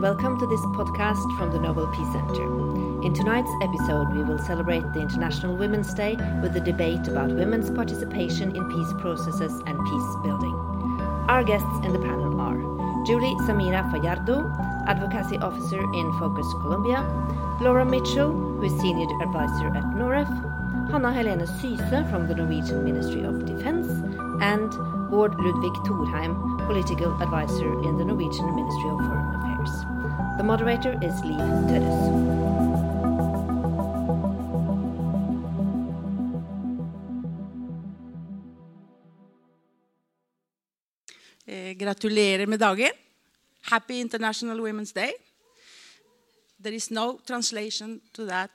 welcome to this podcast from the Nobel Peace Center. In tonight's episode, we will celebrate the International Women's Day with a debate about women's participation in peace processes and peace building. Our guests in the panel are Julie Samira Fajardo, Advocacy Officer in FOKUS Colombia, Laura Mitchell, who is Senior Advisor at NOREF, Hanna Helene Syse from the Norwegian Ministry of Defense, and Bård Ludvig Thorheim, Political Advisor in the Norwegian Ministry of Foreign Affairs. The moderator is Liv Tørres. Eh, gratulerer med dagen. Happy International Women's Day. There is no translation to that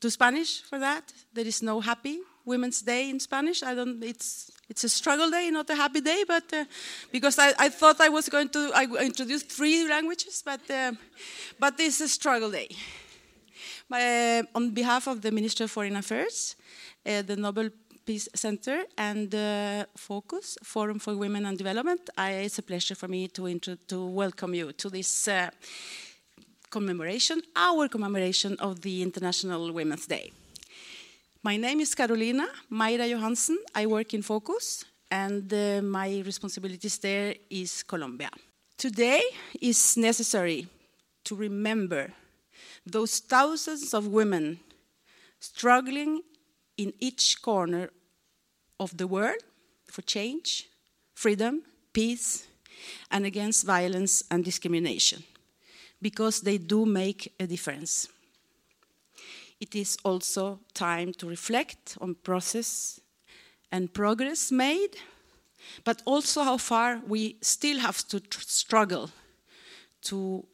to Spanish for that. There is no happy Women's Day in Spanish. I don't. It's it's a struggle day, not a happy day. But uh, because I, I thought I was going to I introduce three languages, but uh, but this is a struggle day. My, uh, on behalf of the Minister of Foreign Affairs, uh, the Nobel Peace Center, and uh, FOKUS Forum for Women and Development, I, it's a pleasure for me to intro, to welcome you to this commemoration, our commemoration of the International Women's Day. My name is Carolina Mayra Johansen. I work in FOKUS, and uh, my responsibilities there is Colombia. Today is necessary to remember those thousands of women struggling in each corner of the world for change, freedom, peace, and against violence and discrimination because they do make a difference. It is also time to reflect on process and progress made, but also how far we still have to struggle to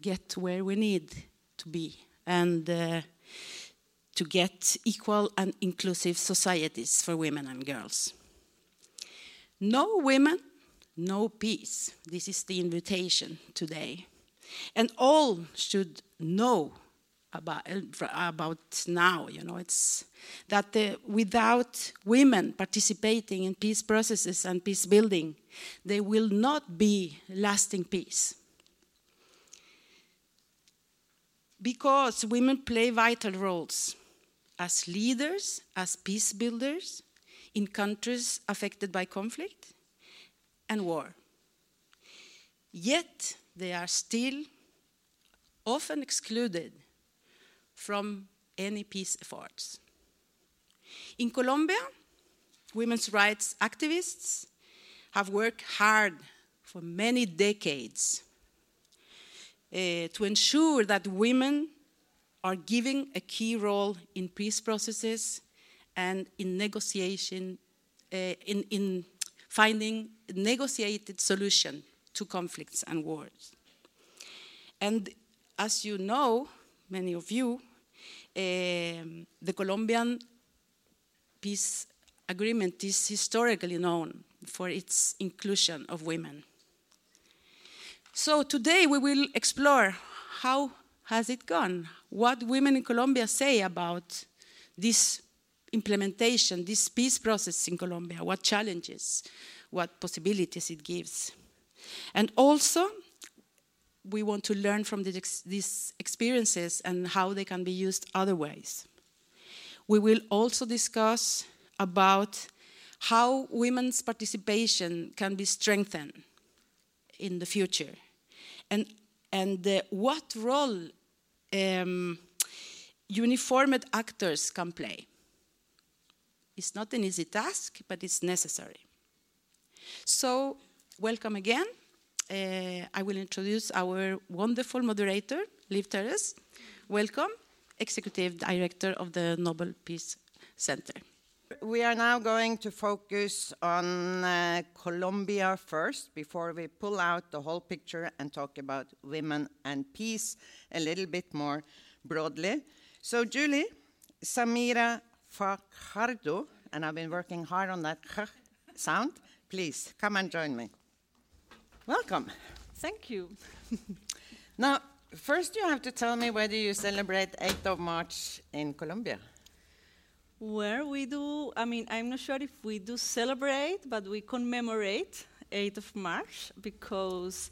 get where we need to be and uh, to get equal and inclusive societies for women and girls. No women, no peace. This is the invitation today. And all should know about, about now, you know, it's that the, without women participating in peace processes and peace building, there will not be lasting peace. Because women play vital roles as leaders, as peace builders in countries affected by conflict and war. Yet they are still often excluded from any peace efforts. In Colombia, women's rights activists have worked hard for many decades uh, to ensure that women are given a key role in peace processes and in negotiation, uh, in, in finding negotiated solution to conflicts and wars. And as you know, many of you, Eh, the Colombian peace agreement is historically known for its inclusion of women. So today we will explore how has it gone? What women in Colombia say about this implementation, this peace process in Colombia, what challenges, what possibilities it gives. And also, we want to learn from these experiences and how they can be used other ways. We will also discuss about how women's participation can be strengthened in the future and, and uh, what role um, uniformed actors can play. It's not an easy task, but it's necessary. So, welcome again. Uh, I will introduce our wonderful moderator, Liv Tørres. Welcome, Executive Director of the Nobel Peace Center. We are now going to focus on uh, Colombia first before we pull out the whole picture and talk about women and peace a little bit more broadly. So, Julie, Samira Fajardo, and I've been working hard on that sound. Please come and join me. Welcome. Thank you. now, first you have to tell me whether you celebrate 8th of March in Colombia. Where we do, I mean, I'm not sure if we do celebrate, but we commemorate 8th of March because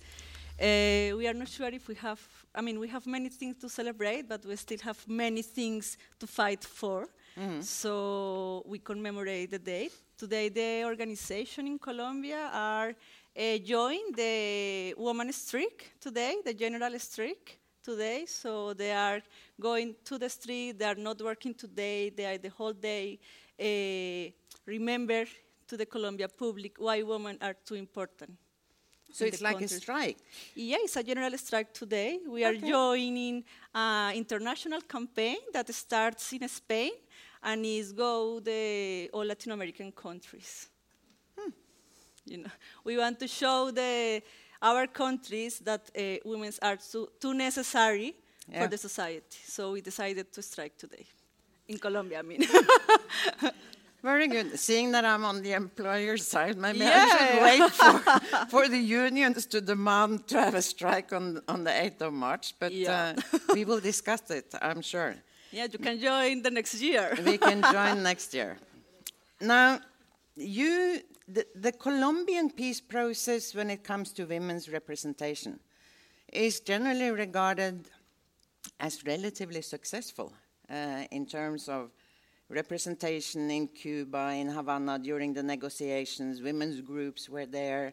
Uh, we are not sure if we have, I mean, we have many things to celebrate, but we still have many things to fight for. So we commemorate the day. Today, the organization in Colombia are uh, join the woman streak today, the general streak today. So they are going to the street. They are not working today. They are the whole day. Uh, remember to the Colombia public why women are too important. So it's like a strike. Yeah, it's a general strike today. We are joining an international campaign that starts in Spain and is go the all Latin American countries. You know, we want to show the our countries that uh, women are too, too necessary Yeah. for the society. So we decided to strike today in Colombia. I mean, Very good. Seeing that I'm on the employer side, maybe I Yeah. should wait for, for the unions to demand to have a strike on, on the 8th of March. But Yeah. uh, we will discuss it, I'm sure. yeah, you can join the next year. We can join next year. Now, you, the, the Colombian peace process when it comes to women's representation is generally regarded as relatively successful uh, in terms of representation in Cuba, in Havana during the negotiations. Women's groups were there.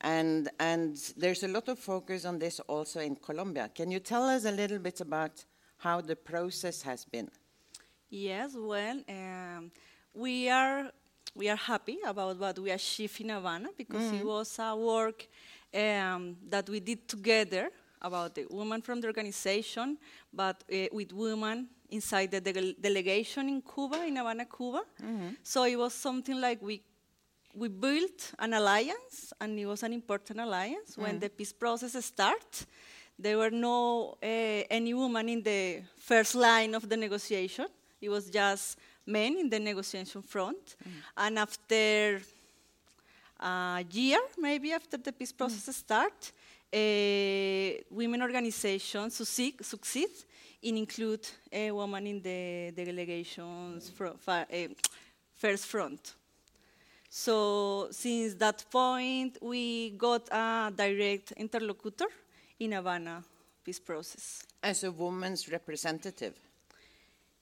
And, and there's a lot of focus on this also in Colombia. Can you tell us a little bit about how the process has been? Yes, well, um, we are we are happy about what we achieved in Havana because it was a work um, that we did together about the women from the organization, but uh, with women inside the dele- delegation in Cuba, in Havana, Cuba. So it was something like we we built an alliance, and it was an important alliance. When the peace process started, there were no uh, any woman in the first line of the negotiation. It was just men in the negotiation front. And after a year, maybe after the peace process start, uh, women organizations succeed, succeed in include a woman in the, the delegations fa- uh, first front. So since that point, we got a direct interlocutor in Havana peace process. As a woman's representative.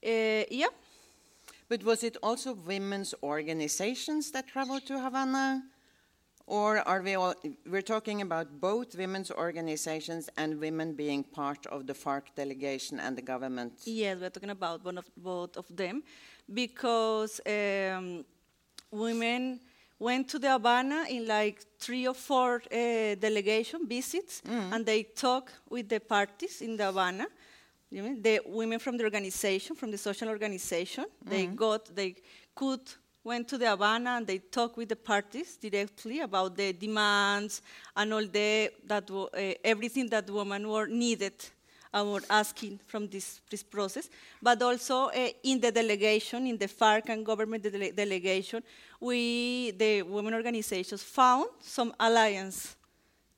Uh, yeah, But was it also women's organizations that traveled to Havana? Or are we all, we're talking about both women's organizations and women being part of the FARC delegation and the government? yes, we're talking about one of, both of them because um, women went to the Havana in like three or four uh, delegation visits, and they talk with the parties in the Havana. You mean the women from the organization, from the social organization, they got, they could went to the Havana and they talked with the parties directly about the demands and all the that uh, everything that women were needed and were asking from this, this process. But also uh, in the delegation, in the FARC and government dele- delegation, we the women organizations found some alliance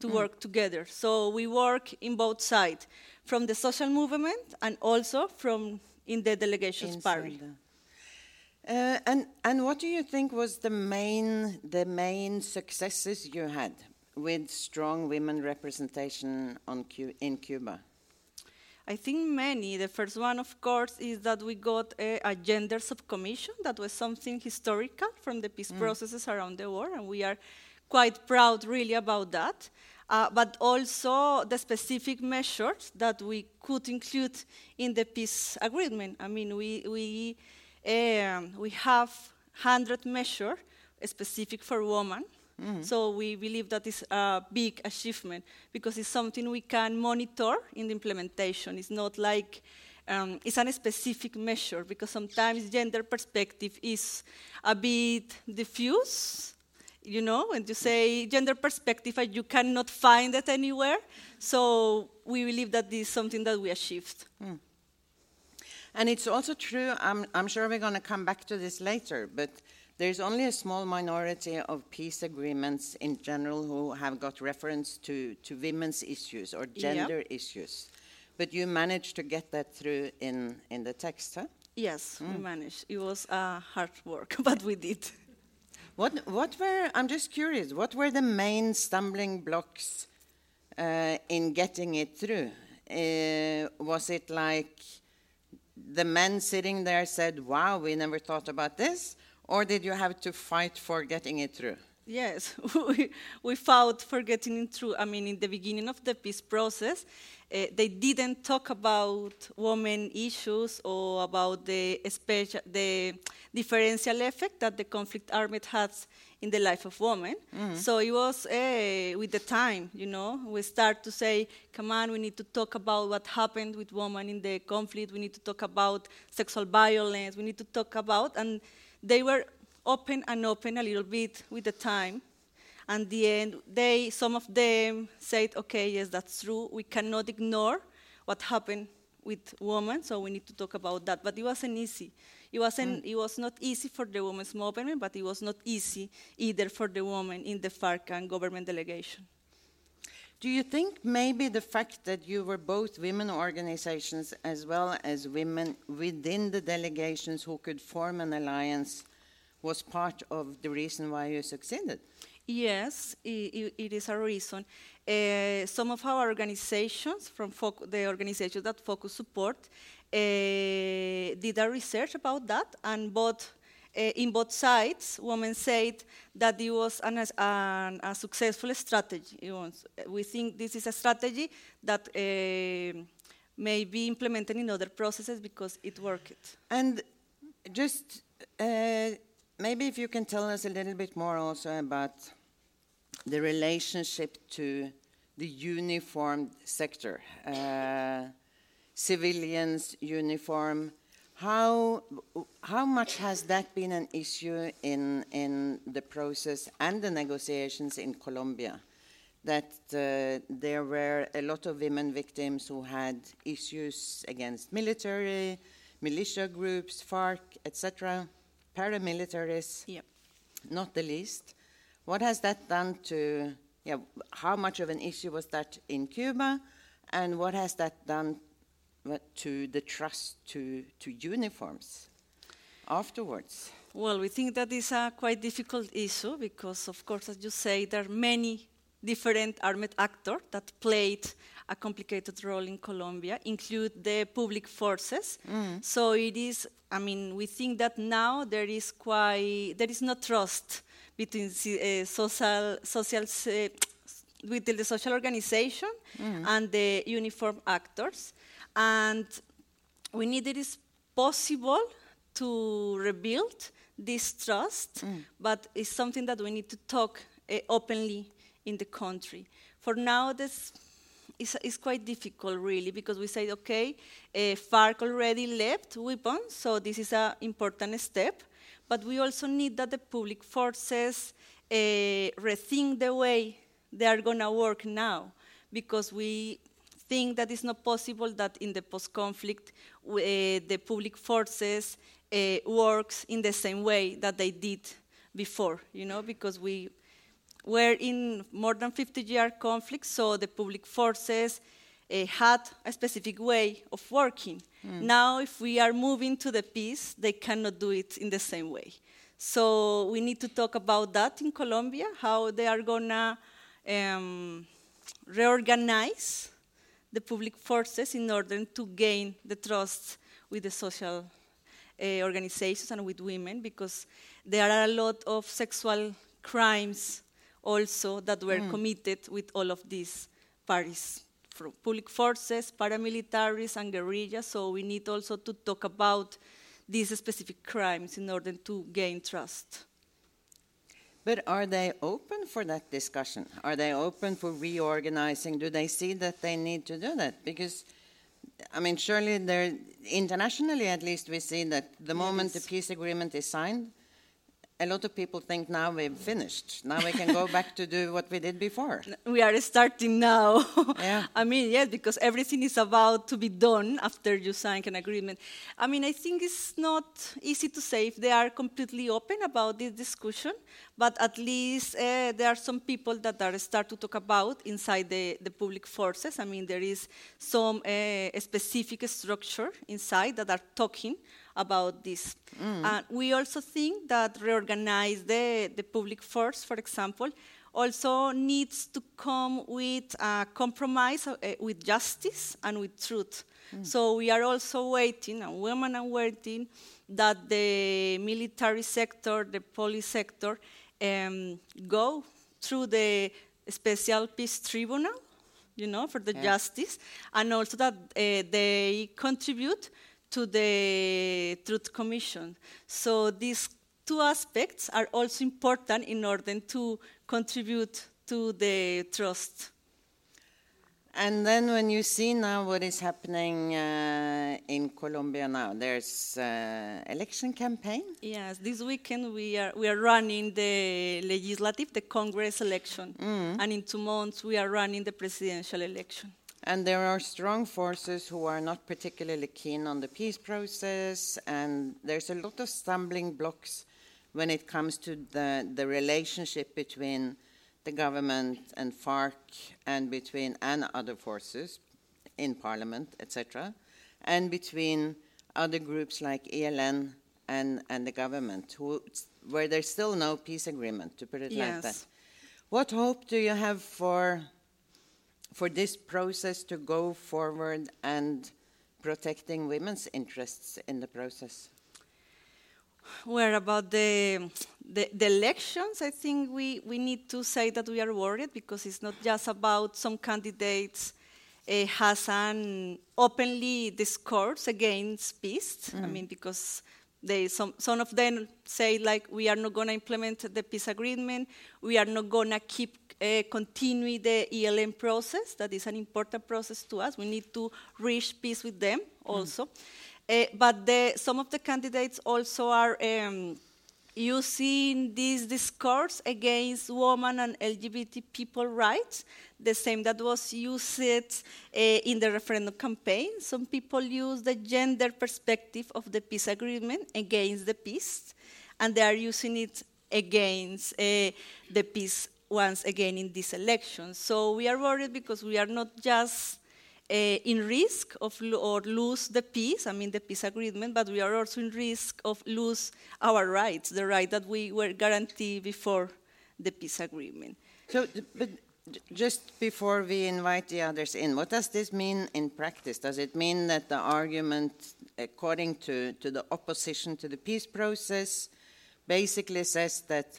to work together. So we work in both sides, from the social movement and also from in the delegations party. Uh, and, and what do you think was the main, the main successes you had with strong women representation on Cu- in Cuba? I think many. The first one, of course, is that we got a, a gender subcommission. That was something historical from the peace processes around the world, and we are quite proud, really, about that. Uh, but also the specific measures that we could include in the peace agreement. I mean, we we um, we have hundred measures specific for women. So we believe that is a big achievement because it's something we can monitor in the implementation. It's not like um, it's a specific measure because sometimes gender perspective is a bit diffuse. You know, when you say gender perspective, uh, you cannot find it anywhere. So we believe that this is something that we achieved. And it's also true, I'm, I'm sure we're going to come back to this later, but there's only a small minority of peace agreements in general who have got reference to, to women's issues or Yeah. gender issues. But you managed to get that through in, in the text, huh? Yes, we managed. It was uh, hard work, but we did. What, what were, I'm just curious, what were the main stumbling blocks uh, in getting it through? Uh, was it like the men sitting there said, Wow, we never thought about this? Or did you have to fight for getting it through? Yes, we, we fought for getting it through. I mean, in the beginning of the peace process, uh, they didn't talk about women issues or about the special, the differential effect that the conflict armed has in the life of women. Mm-hmm. So it was uh, with the time, you know, we start to say, come on, we need to talk about what happened with women in the conflict. We need to talk about sexual violence. We need to talk about, and they were open and open a little bit with the time. And the end, they, some of them said, okay, yes, that's true. We cannot ignore what happened with women, so we need to talk about that. But it wasn't easy. It, wasn't, mm. it was not easy for the women's movement, but it was not easy either for the women in the FARC and government delegation. Do you think maybe the fact that you were both women organizations as well as women within the delegations who could form an alliance was part of the reason why you succeeded? Yes, it, it is a reason. Uh, some of our organizations, from the organizations that FOKUS support, uh, did a research about that, and both uh, in both sides, women said that it was an, an, a successful strategy. We think this is a strategy that uh, may be implemented in other processes because it worked. And just uh, maybe if you can tell us a little bit more also about the relationship to the uniformed sector, uh, civilians, uniform. How, how much has that been an issue in, in the process and the negotiations in Colombia? That uh, there were a lot of women victims who had issues against military, militia groups, FARC, etc., paramilitaries, yep. not the least. What has that done to, yeah, how much of an issue was that in Cuba, and what has that done to the trust to, to uniforms afterwards? Well, we think that is a quite difficult issue because, of course, as you say, there are many different armed actors that played a complicated role in Colombia, include the public forces. Mm. So it is, I mean, we think that now there is quite, there is no trust between uh, social, social uh, between the social organization mm. and the uniform actors. And we need it is possible to rebuild this trust, mm. but it's something that we need to talk uh, openly in the country. For now, this is, is quite difficult, really, because we say, okay, uh, FARC already left weapons, so this is an important step but we also need that the public forces uh, rethink the way they are going to work now, because we think that it's not possible that in the post-conflict uh, the public forces uh, works in the same way that they did before, you know, because we were in more than 50-year conflict, so the public forces uh, had a specific way of working. Mm. Now, if we are moving to the peace, they cannot do it in the same way. So we need to talk about that in Colombia, how they are gonna um, reorganize the public forces in order to gain the trust with the social uh, organizations and with women, because there are a lot of sexual crimes also that were mm. committed with all of these parties from public forces, paramilitaries, and guerrillas. So we need also to talk about these specific crimes in order to gain trust. But are they open for that discussion? Are they open for reorganizing? Do they see that they need to do that? Because, I mean, surely there, internationally at least, we see that the moment the peace agreement is signed, a lot of people think now we've finished. Now we can go back to do what we did before. We are starting now. Yeah. I mean, yes, because everything is about to be done after you sign an agreement. I mean, I think it's not easy to say if they are completely open about this discussion, but at least uh, there are some people that are start to talk about inside the, the public forces. I mean, there is some uh, specific structure inside that are talking about this. Mm. Uh, we also think that reorganize the, the public force, for example, also needs to come with a compromise uh, with justice and with truth. So we are also waiting, and women are waiting, that the military sector, the police sector, um, go through the special peace tribunal, you know, for the justice, and also that uh, they contribute to the Truth Commission. So these two aspects are also important in order to contribute to the trust. And then when you see now what is happening uh, in Colombia now, there's uh, election campaign. Yes, this weekend we are we are running the legislative, the Congress election, and in two months we are running the presidential election. And there are strong forces who are not particularly keen on the peace process, and there's a lot of stumbling blocks when it comes to the, the relationship between the government and FARC and between and other forces in parliament, etc., and between other groups like ELN and, and the government, who, where there's still no peace agreement, to put it like that. What hope do you have for for this process to go forward and protecting women's interests in the process? Where about the, the, the elections, I think we, we need to say that we are worried because it's not just about some candidates uh, has an openly discourse against peace. I mean, because they some some of them say like we are not going to implement the peace agreement, we are not going to keep uh, continue the ELN process. That is an important process to us. We need to reach peace with them also. Uh, but the, some of the candidates also are um, using this discourse against women and LGBT people rights, the same that was used uh, in the referendum campaign. Some people use the gender perspective of the peace agreement against the peace, and they are using it against uh, the peace once again in these elections. So we are worried because we are not just Eh, in risk of lo- or lose the peace, I mean the peace agreement, but we are also in risk of lose our rights, the right that we were guaranteed before the peace agreement. So, but just before we invite the others in, what does this mean in practice? Does it mean that the argument, according to, to the opposition to the peace process, basically says that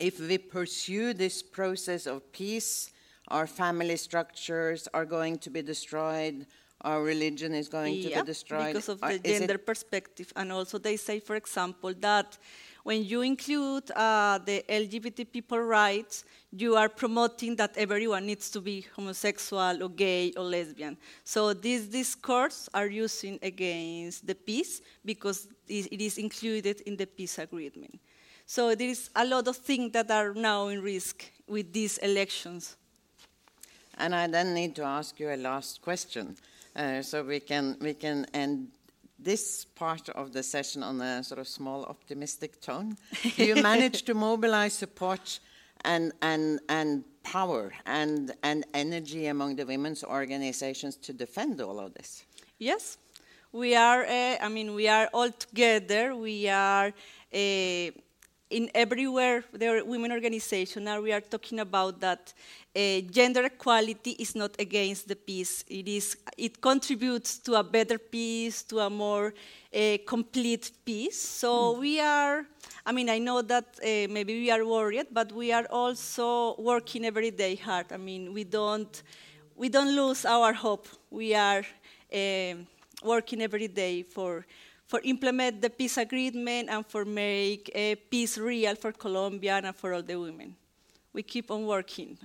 if we pursue this process of peace, our family structures are going to be destroyed, our religion is going to be destroyed? because of the is gender perspective. And also, they say, for example, that when you include uh, the LGBT people rights, you are promoting that everyone needs to be homosexual or gay or lesbian. So these discourse are using against the peace because it is included in the peace agreement. So there is a lot of things that are now in risk with these elections. And I then need to ask you a last question, uh, so we can we can end this part of the session on a sort of small optimistic tone. Do you manage to mobilize support and and and power and and energy among the women's organizations to defend all of this? Yes, we are. Uh, I mean, we are all together. We are uh, in everywhere. There are women organizations. Now we are talking about that uh, gender equality is not against the peace. It is. It contributes to a better peace, to a more uh, complete peace. So we are. I mean, I know that uh, maybe we are worried, but we are also working every day hard. I mean, we don't we don't lose our hope. We are um working every day for for implement the peace agreement and for make uh, peace real for Colombia and for all the women. We keep on working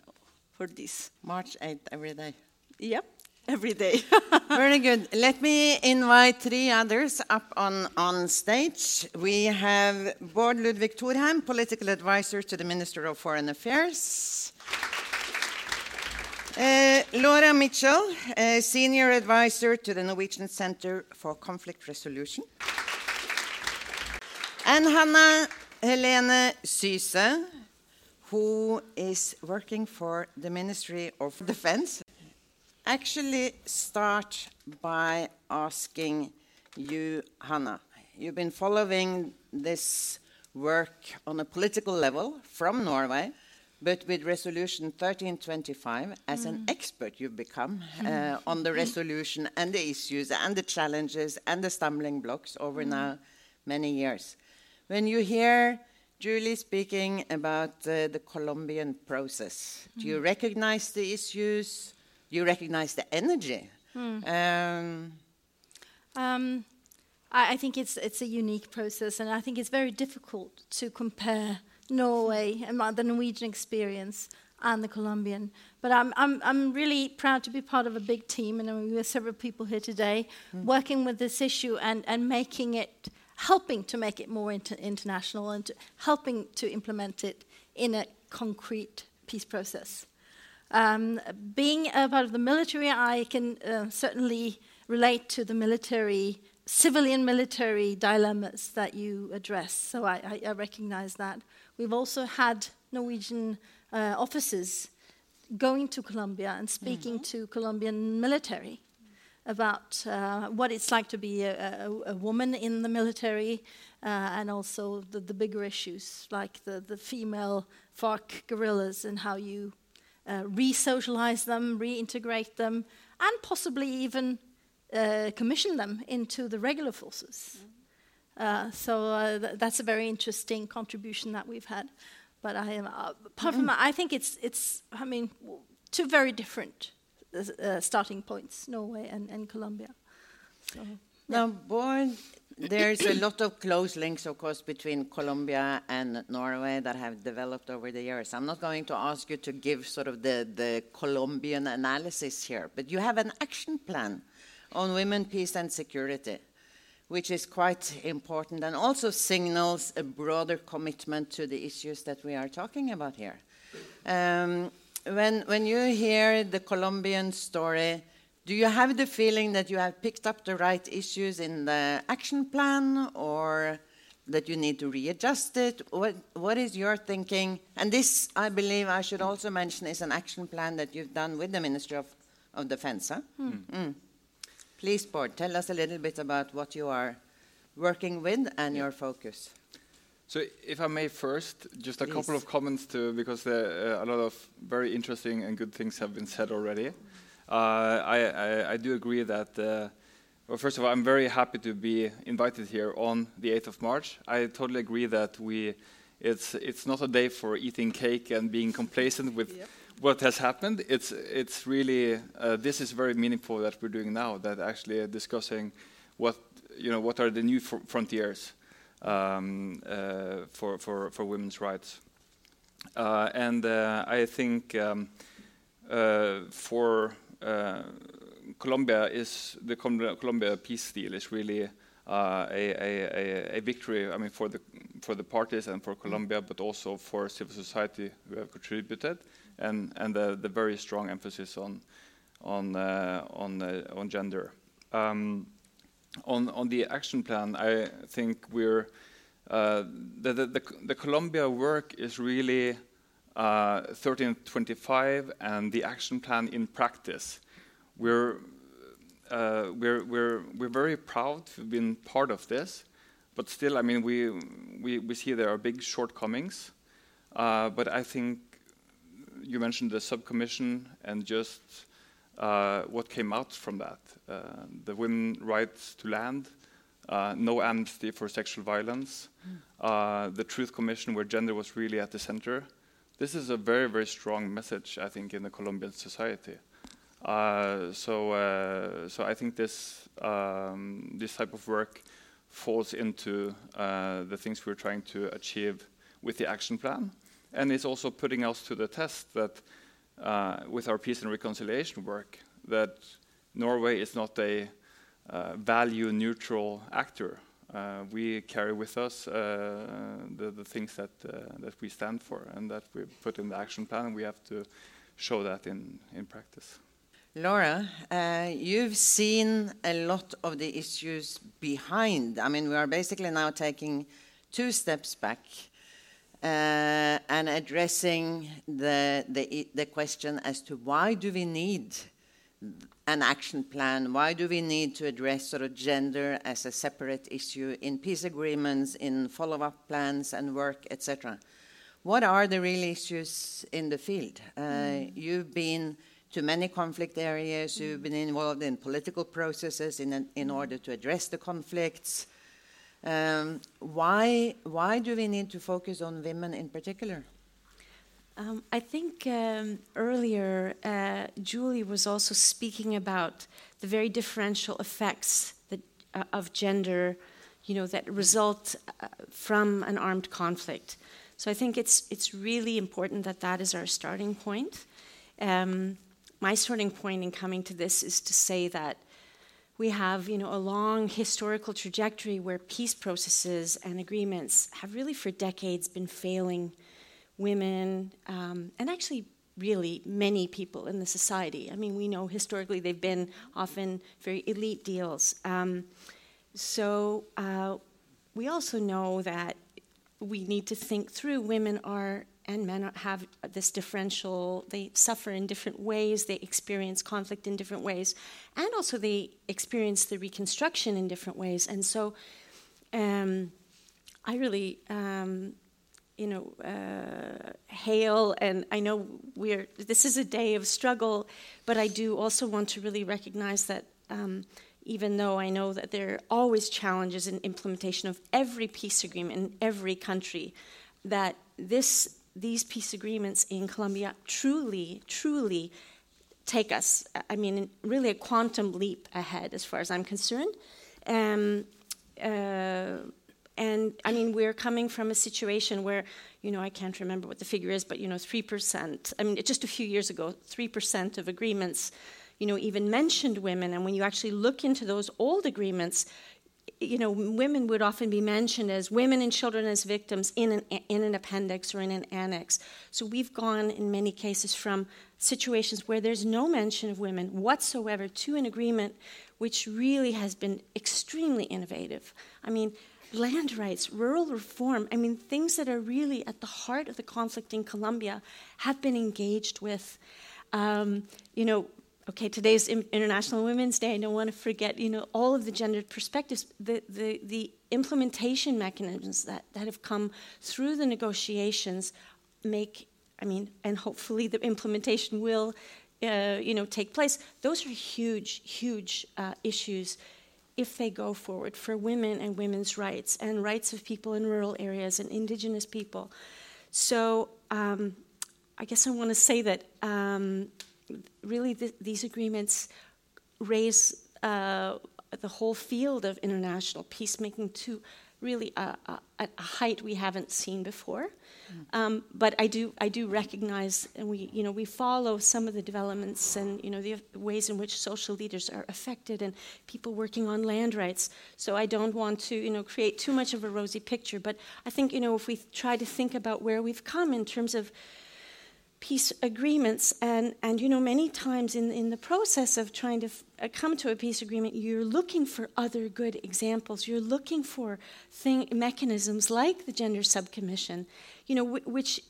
for this. March 8th every day. Yep, every day. Very good. Let me invite three others up on, on stage. We have Bård Ludvig Thorheim, political advisor to the Minister of Foreign Affairs. Uh, Laura Mitchell, uh, senior advisor to the Norwegian Center for Conflict Resolution. And Hanna Helene Syse, who is working for the Ministry of Defense actually start by asking you, Hanna. You've been following this work on a political level from Norway, But with Resolution 1325, as an expert you've become uh, on the resolution and the issues and the challenges and the stumbling blocks over now many years. When you hear Julie speaking about uh, the Colombian process, do you recognize the issues? Do you recognize the energy? Um, Um, I, I think it's it's a unique process, and I think it's very difficult to compare Norway and my- the Norwegian experience and the Colombian. But I'm I'm I'm really proud to be part of a big team, and I mean, we have several people here today working with this issue and and making it, helping to make it more inter- international and to, helping to implement it in a concrete peace process. Um, being a part of the military, I can uh, certainly relate to the military, civilian military dilemmas that you address. So I, I, I recognize that. We've also had Norwegian uh, officers going to Colombia and speaking to Colombian military about uh, what it's like to be a, a, a woman in the military uh, and also the, the bigger issues like the, the female FARC guerrillas and how you uh, re socialize them, reintegrate them, and possibly even uh, commission them into the regular forces. Uh, so uh, th- that's a very interesting contribution that we've had. But I am, uh, apart from that, I think it's, it's, I mean, two very different uh, starting points, Norway and, and Colombia. So, Now, Bård, there's a lot of close links, of course, between Colombia and Norway that have developed over the years. I'm not going to ask you to give sort of the, the Colombian analysis here, but you have an action plan on women, peace, and security, which is quite important and also signals a broader commitment to the issues that we are talking about here. Um, when, when you hear the Colombian story, do you have the feeling that you have picked up the right issues in the action plan or that you need to readjust it? What, what is your thinking? And this, I believe, I should also mention, is an action plan that you've done with the Ministry of, of Defense. Huh? Mm. Please, Bård, tell us a little bit about what you are working with and your focus. So, if I may first, just a couple of comments to because there, uh, a lot of very interesting and good things have been said already. Uh, I, I, I do agree that. Uh, well, first of all, I'm very happy to be invited here on the 8th of March. I totally agree that we, it's it's not a day for eating cake and being complacent with what has happened. It's it's really uh, this is very meaningful that we're doing now. That actually discussing what you know what are the new fr- frontiers um, uh, for, for, for women's rights. Uh, and uh, I think um, uh, for uh, Colombia is the Colombia peace deal is really a, a, a, a victory. I mean, for the for the parties and for Colombia, but also for civil society who have contributed, and and the, the very strong emphasis on on uh, on uh, on gender. Um, on on the action plan, I think we're uh, the, the the the Colombia work is really uh, 1325 and the action plan in practice. We're uh, we're we're we're very proud to have been part of this, but still, I mean, we we we see there are big shortcomings. Uh, but I think you mentioned the subcommission and just uh, what came out from that. Uh, the women rights to land, uh, no amnesty for sexual violence, uh, the Truth Commission where gender was really at the center. This is a very, very strong message, I think, in the Colombian society. Uh, so, uh, so I think this um, this type of work falls into uh, the things we're trying to achieve with the action plan, and it's also putting us to the test that uh, with our peace and reconciliation work, that Norway is not a uh, value neutral actor. Uh, we carry with us uh, the, the things that uh, that we stand for and that we put in the action plan, and we have to show that in in practice. Laura, uh, you've seen a lot of the issues behind. I mean, we are basically now taking two steps back Uh, and addressing the, the, the question as to why do we need an action plan? Why do we need to address sort of gender as a separate issue in peace agreements, in follow-up plans and work, etc.? what are the real issues in the field? Uh, mm. you've been to many conflict areas, you've been involved in political processes in, in mm. order to address the conflicts. Um, why, why do we need to focus on women in particular? Um, I think um, earlier uh, Julie was also speaking about the very differential effects that, uh, of gender, you know, that result uh, from an armed conflict. So I think it's it's really important that that is our starting point. Um, my starting point in coming to this is to say that we have, you know, a long historical trajectory where peace processes and agreements have really, for decades, been failing women, um, and actually really many people in the society. I mean, we know historically they've been often very elite deals. Um, so uh, we also know that we need to think through women are and men have this differential they suffer in different ways they experience conflict in different ways and also they experience the reconstruction in different ways and so um, i really um, you know, uh, hail. And I know we're, this is a day of struggle, but I do also want to really recognize that um, even though I know that there are always challenges in implementation of every peace agreement in every country, that this, these peace agreements in Colombia truly, truly take us, I mean, really a quantum leap ahead as far as I'm concerned. Um, uh, and I mean, we're coming from a situation where, you know, I can't remember what the figure is, but, you know, 3%, I mean, just a few years ago, 3% of agreements, you know, even mentioned women. And when you actually look into those old agreements, you know, women would often be mentioned as women and children as victims in an, in an appendix or in an annex. So we've gone, in many cases, from situations where there's no mention of women whatsoever to an agreement which really has been extremely innovative. I mean, land rights, rural reform, I mean, things that are really at the heart of the conflict in Colombia have been engaged with. Um, you know, okay, today's International Women's Day. I don't want to forget, you know, all of the gendered perspectives, the, the, the implementation mechanisms that, that have come through the negotiations make, I mean, and hopefully the implementation will, uh, you know, take place. Those are huge, huge uh, issues if they go forward for women and women's rights and rights of people in rural areas and indigenous people. So um, I guess I want to say that um, really th- these agreements raise uh, the whole field of international peacemaking to really a, a, a height we haven't seen before. Um, but I do, I do recognize, and we, you know, we follow some of the developments and you know the ways in which social leaders are affected and people working on land rights. So I don't want to, you know, create too much of a rosy picture. But I think, you know, if we try to think about where we've come in terms of peace agreements and and you know many times in in the process of trying to f- uh, come to a peace agreement you're looking for other good examples you're looking for thing mechanisms like the gender subcommission you know, w- which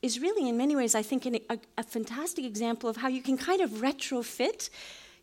is really, in many ways, I think, an, a, a fantastic example of how you can kind of retrofit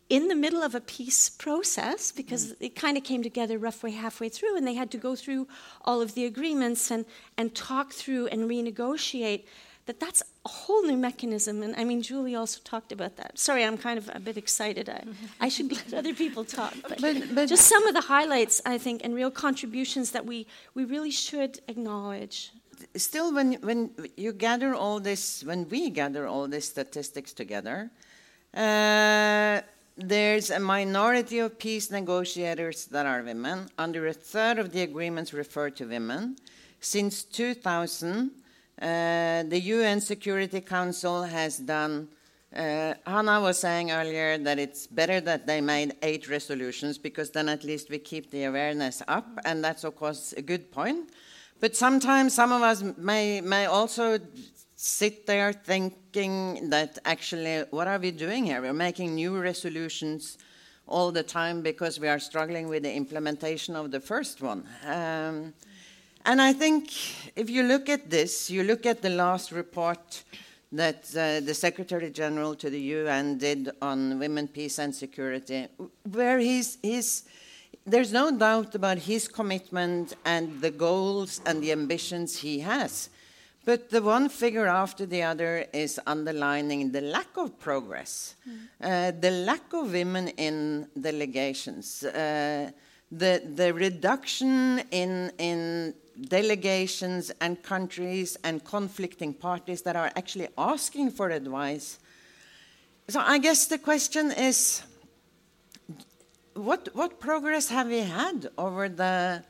in the middle of a peace process because mm. it kind of came together roughly halfway through and they had to go through all of the agreements and, and talk through and renegotiate that that's a whole new mechanism and i mean julie also talked about that sorry i'm kind of a bit excited i, I should let other people talk but, but, but just some of the highlights i think and real contributions that we, we really should acknowledge still, when, when you gather all this, when we gather all these statistics together, uh, there's a minority of peace negotiators that are women. Under a third of the agreements refer to women. Since 2000, uh, the UN Security Council has done. Uh, Hanna was saying earlier that it's better that they made eight resolutions because then at least we keep the awareness up, and that's of course a good point. But sometimes some of us may, may also sit there thinking that actually, what are we doing here? We're making new resolutions all the time because we are struggling with the implementation of the first one. Um, and I think if you look at this, you look at the last report that uh, the Secretary General to the UN did on women, peace, and security, where he's, he's there's no doubt about his commitment and the goals and the ambitions he has. But the one figure after the other is underlining the lack of progress, uh, the lack of women in delegations, uh, the, the reduction in, in delegations and countries and conflicting parties that are actually asking for advice. So I guess the question is what, what progress have we had over the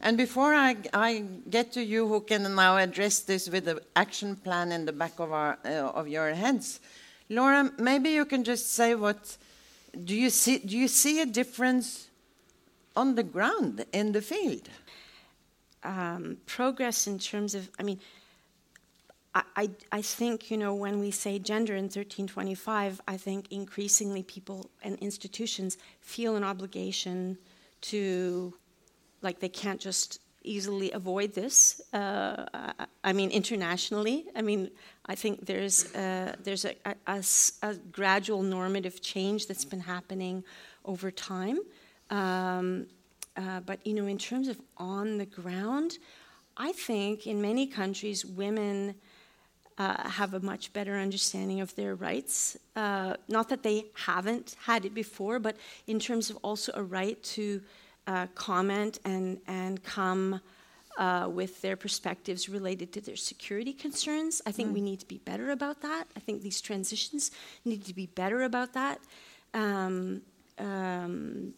and before I, I, get to you, who can now address this with the action plan in the back of, our, uh, of your heads, Laura, maybe you can just say what do you see? Do you see a difference on the ground in the field? Um, progress in terms of, I mean, I, I, I, think, you know, when we say gender in 1325, I think increasingly people and institutions feel an obligation to like they can't just easily avoid this. Uh, I mean, internationally, I mean, I think there's uh, there's a, a, a, gradual normative change that's been happening over time. Um, uh, but you know, in terms of on the ground, I think in many countries women. Uh, have a much better understanding of their rights. Uh, not that they haven't had it before, but in terms of also a right to uh, comment and, and come uh, with their perspectives related to their security concerns. I think mm. we need to be better about that. I think these transitions need to be better about that. Um, um,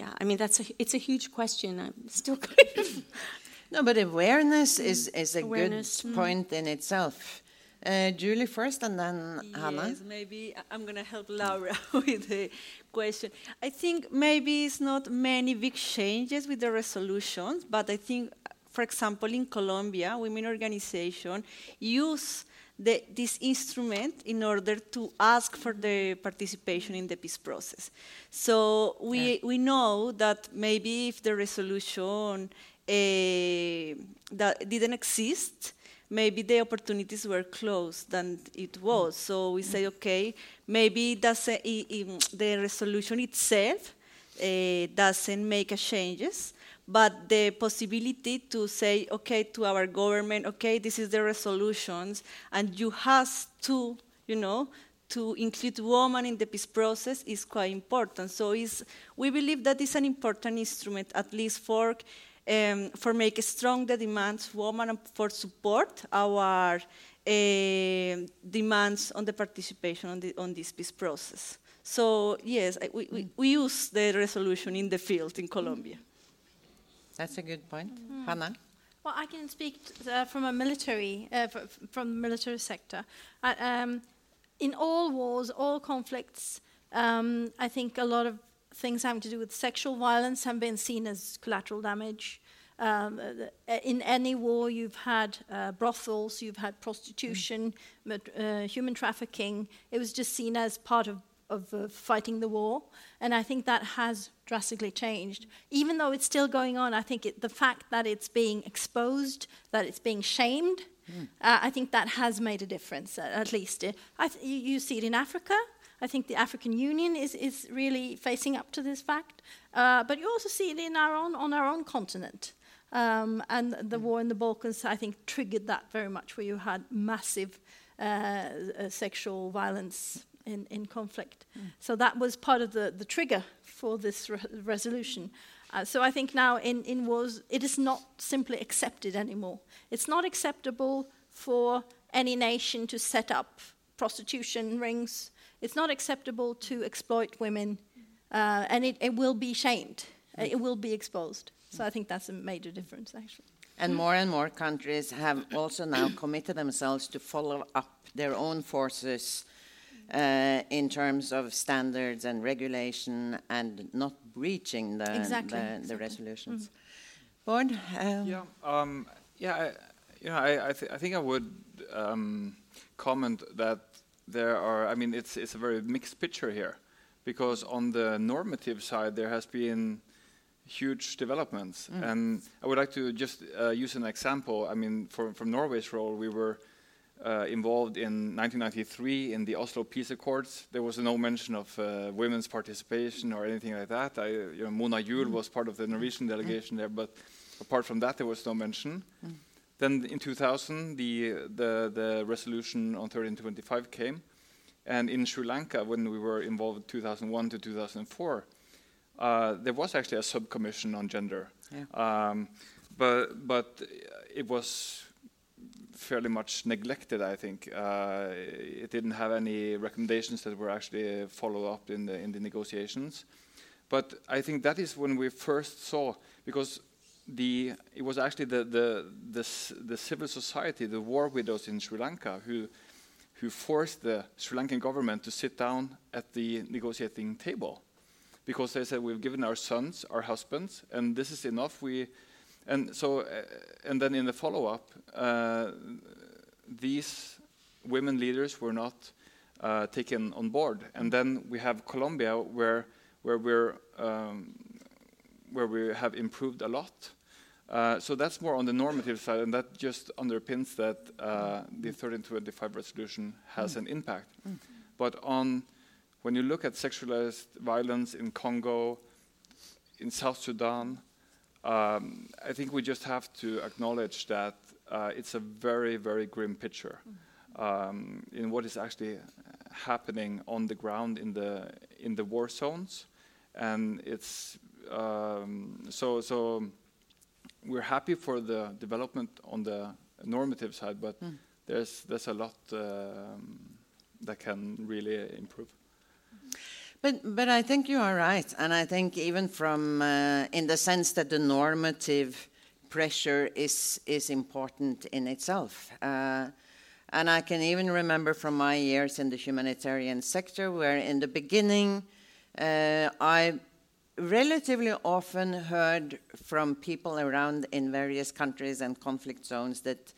yeah, I mean that's a it's a huge question. I'm still kind of no, but awareness is is a awareness. good mm. point in itself. Uh, July first, and then yes, Hanna. Yes, maybe I'm going to help Laura with the question. I think maybe it's not many big changes with the resolutions, but I think, for example, in Colombia, women organization use the, this instrument in order to ask for the participation in the peace process. So we, yeah. we know that maybe if the resolution uh, that didn't exist, maybe the opportunities were closed than it was. So we say, okay, maybe doesn't, the resolution itself uh, doesn't make changes, but the possibility to say, okay, to our government, okay, this is the resolutions, and you have to, you know, to include women in the peace process is quite important. So we believe that is an important instrument, at least for um, for make strong the demands women for support our uh, demands on the participation on, the, on this peace process. So yes, we, we, we, use the resolution in the field in Colombia. That's a good point. Mm. Hanna? Well, I can speak uh, from a military, uh, from the military sector. Uh, um, in all wars, all conflicts, um, I think a lot of things having to do with sexual violence have been seen as collateral damage. Um, uh, in any war, you've had uh, brothels, you've had prostitution, mm. uh, human trafficking. It was just seen as part of, of uh, fighting the war. And I think that has drastically changed. Even though it's still going on, I think it, the fact that it's being exposed, that it's being shamed, mm. I think that has made a difference, at least. Th you see it in Africa. I think the African Union is, is really facing up to this fact. Uh, but you also see it in our own, on our own continent. Um, and the mm. war in the Balkans, I think, triggered that very much, where you had massive uh, uh, sexual violence in, in conflict. Mm. So that was part of the, the trigger for this re resolution. Uh, so I think now in, in wars, it is not simply accepted anymore. It's not acceptable for any nation to set up prostitution rings. It's not acceptable to exploit women, uh, and it, it will be shamed. Mm. It will be exposed. So I think that's a major difference, actually. And more and more countries have also now committed themselves to follow up their own forces uh, in terms of standards and regulation and not breaching the, exactly, the, exactly. the, resolutions. Mm. Bård? Um, yeah, um, yeah I, you know, I, I, th I, think I would um, comment that there are, I mean, it's, it's a very mixed picture here because on the normative side, there has been huge developments. Mm. And I would like to just uh, use an example. I mean, for, from Norway's role, we were uh, involved in 1993 in the Oslo Peace Accords. There was no mention of uh, women's participation or anything like that. I, you know, Mona Juul mm. was part of the Norwegian mm. delegation mm. there, but apart from that, there was no mention. Mm. then in 2000, the, the, the resolution on 1325 came. And in Sri Lanka, when we were involved 2001 to 2004, uh, there was actually a subcommission on gender. Yeah. Um, but, but it was fairly much neglected, I think. Uh, it didn't have any recommendations that were actually followed up in the, in the negotiations. But I think that is when we first saw, because the, it was actually the, the, the, the, civil society, the war widows in Sri Lanka, who, who forced the Sri Lankan government to sit down at the negotiating table. Because they said, we've given our sons, our husbands, and this is enough. We, and, so, uh, and then in the follow up, uh, these women leaders were not uh, taken on board. And then we have Colombia, where, where, we're, um, where we have improved a lot. Uh, so that's more on the normative side, and that just underpins that uh, the 1325 resolution has mm. an impact. Mm. But on when you look at sexualized violence in Congo, in South Sudan, um, I think we just have to acknowledge that uh, it's a very, very grim picture mm. um, in what is actually happening on the ground in the in the war zones, and it's um, so so we're happy for the development on the normative side, but mm. there's there's a lot um, that can really improve. But but I think you are right, and I think even from uh, in the sense that the normative pressure is is important in itself. Uh, and I can even remember from my years in the humanitarian sector, where in the beginning uh, I relatively often heard from people around in various countries and conflict zones that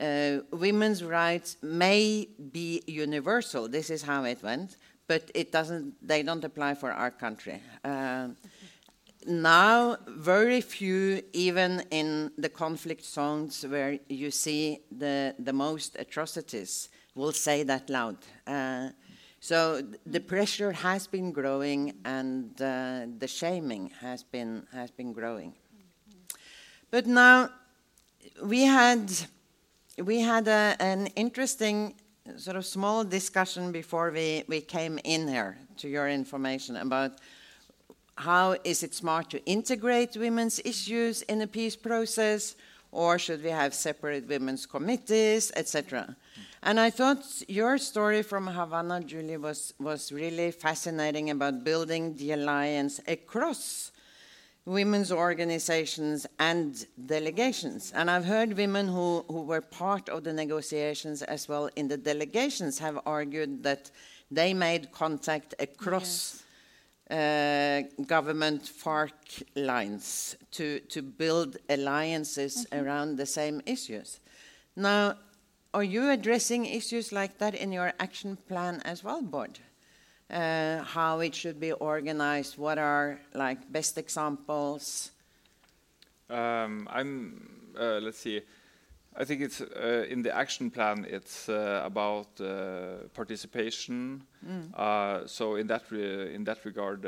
uh, women's rights may be universal. This is how it went, but it doesn't. They don't apply for our country. Uh, now, very few, even in the conflict zones where you see the the most atrocities, will say that loud. Uh, so the pressure has been growing, and uh, the shaming has been has been growing. But now we had we had a, an interesting sort of small discussion before we, we came in here to your information about how is it smart to integrate women's issues in the peace process or should we have separate women's committees etc and I thought your story from Havana, July, was, was really fascinating about building the alliance across women's organizations and delegations. And I've heard women who, who were part of the negotiations as well in the delegations have argued that they made contact across yes. uh, government FARC lines to, to build alliances mm -hmm. around the same issues. Now, are you addressing issues like that in your action plan as well, Bård? Uh, how it should be organized? What are like best examples? Um, I'm. Uh, let's see. I think it's uh, in the action plan. It's uh, about uh, participation. Mm. Uh, so in that in that regard,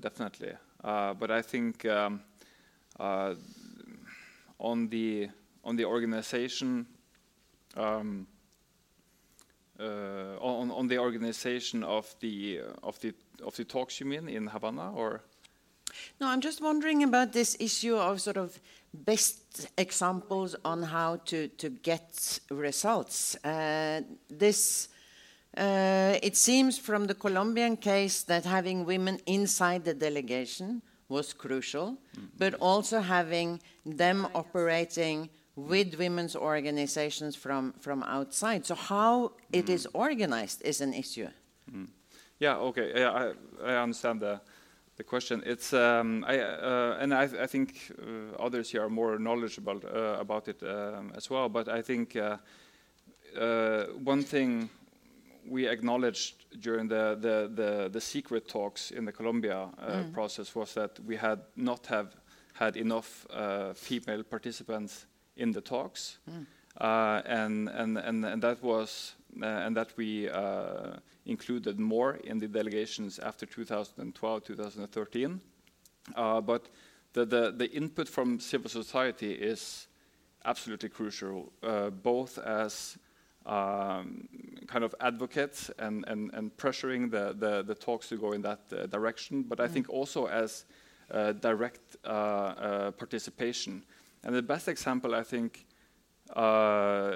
definitely. but I think um, on the on the organization um, uh, on, on the organization of the of the of the talks you mean in Havana or? No, I'm just wondering about this issue of sort of best examples on how to to get results. Uh, this. Uh, it seems from the Colombian case that having women inside the delegation was crucial, mm -hmm. but also having them operating with women's organizations from, from outside. So how it is mm. organized is an issue. Mm. Yeah, okay, yeah, I, I understand the, the question. It's, um, I, uh, and I, I think uh, others here are more knowledgeable uh, about it um, as well, but I think uh, uh, one thing we acknowledged during the, the, the, the, secret talks in the Colombia uh, mm. process was that we had not have had enough female participants in the talks, mm. uh, and, and, and, and that was uh, and that we uh, included more in the delegations after 2012, 2013. Uh, but the, the, the input from civil society is absolutely crucial, uh, both as um, kind of advocates and, and, and pressuring the, the, the, talks to go in that uh, direction, but I mm. think also as uh, direct uh, uh, participation. And the best example, I think, uh,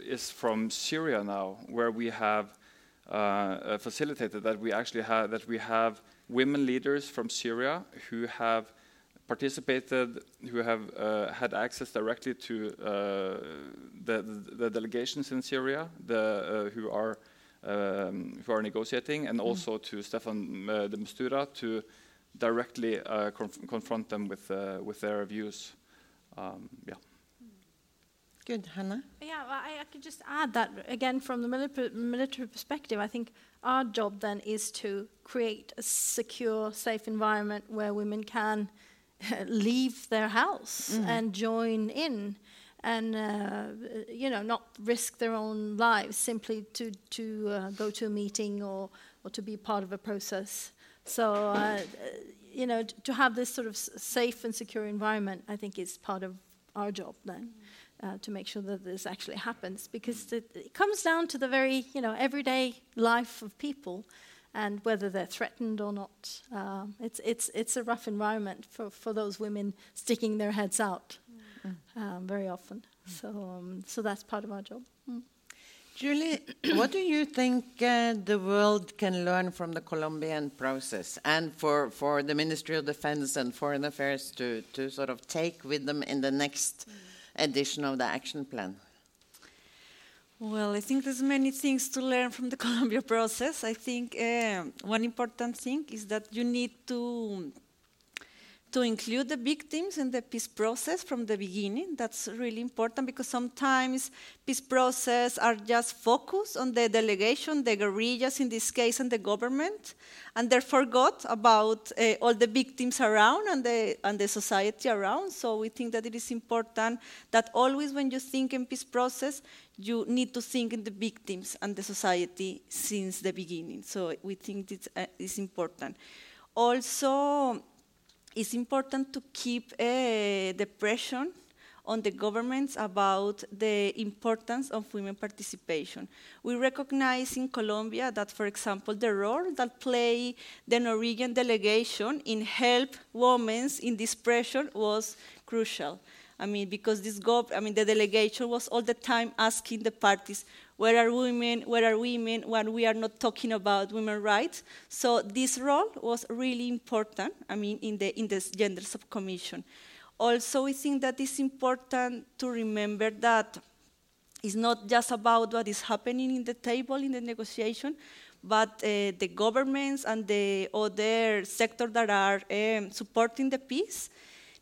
is from Syria now, where we have facilitated that we actually have that we have women leaders from Syria who have participated, who have uh, had access directly to uh, the, the, delegations in Syria, the, uh, who are um, who are negotiating, and mm. also to Staffan uh, de Mistura to directly uh, conf confront them with uh, with their views. Um, yeah. Good, Hanna. Yeah, well, I, I, could just add that again from the military, military perspective. I think our job then is to create a secure, safe environment where women can leave their house mm. and join in and uh, you know not risk their own lives simply to to uh, go to a meeting or or to be part of a process so uh, you know to have this sort of safe and secure environment i think is part of our job then uh, to make sure that this actually happens because it, it comes down to the very you know everyday life of people and whether they're threatened or not. Um, it's, it's, it's a rough environment for, for those women sticking their heads out mm. um, very often. So, um, so that's part of our job. Mm. July, what do you think uh, the world can learn from the Colombian process and for, for the Ministry of Defense and Foreign Affairs to, to sort of take with them in the next edition of the action plan? Well, I think there's many things to learn from the Colombia process. I think uh, one important thing is that you need to to include the victims in the peace process from the beginning. That's really important because sometimes peace process are just focused on the delegation, the guerrillas in this case, and the government, and they're forgot about uh, all the victims around and the, and the society around. So we think that it is important that always when you think in peace process, you need to think in the victims and the society since the beginning. So we think it's, uh, it's important. Also, it's important to keep uh, the pressure on the governments about the importance of women participation. We recognize in Colombia that, for example, the role that play the Norwegian delegation in help women in this pressure was crucial. I mean, because this gov- I mean, the delegation was all the time asking the parties, where are women, where are women, when we are not talking about women's rights. So this role was really important, I mean, in the, in the gender subcommission. Also, we think that it's important to remember that it's not just about what is happening in the table in the negotiation, but uh, the governments and the other sectors that are um, supporting the peace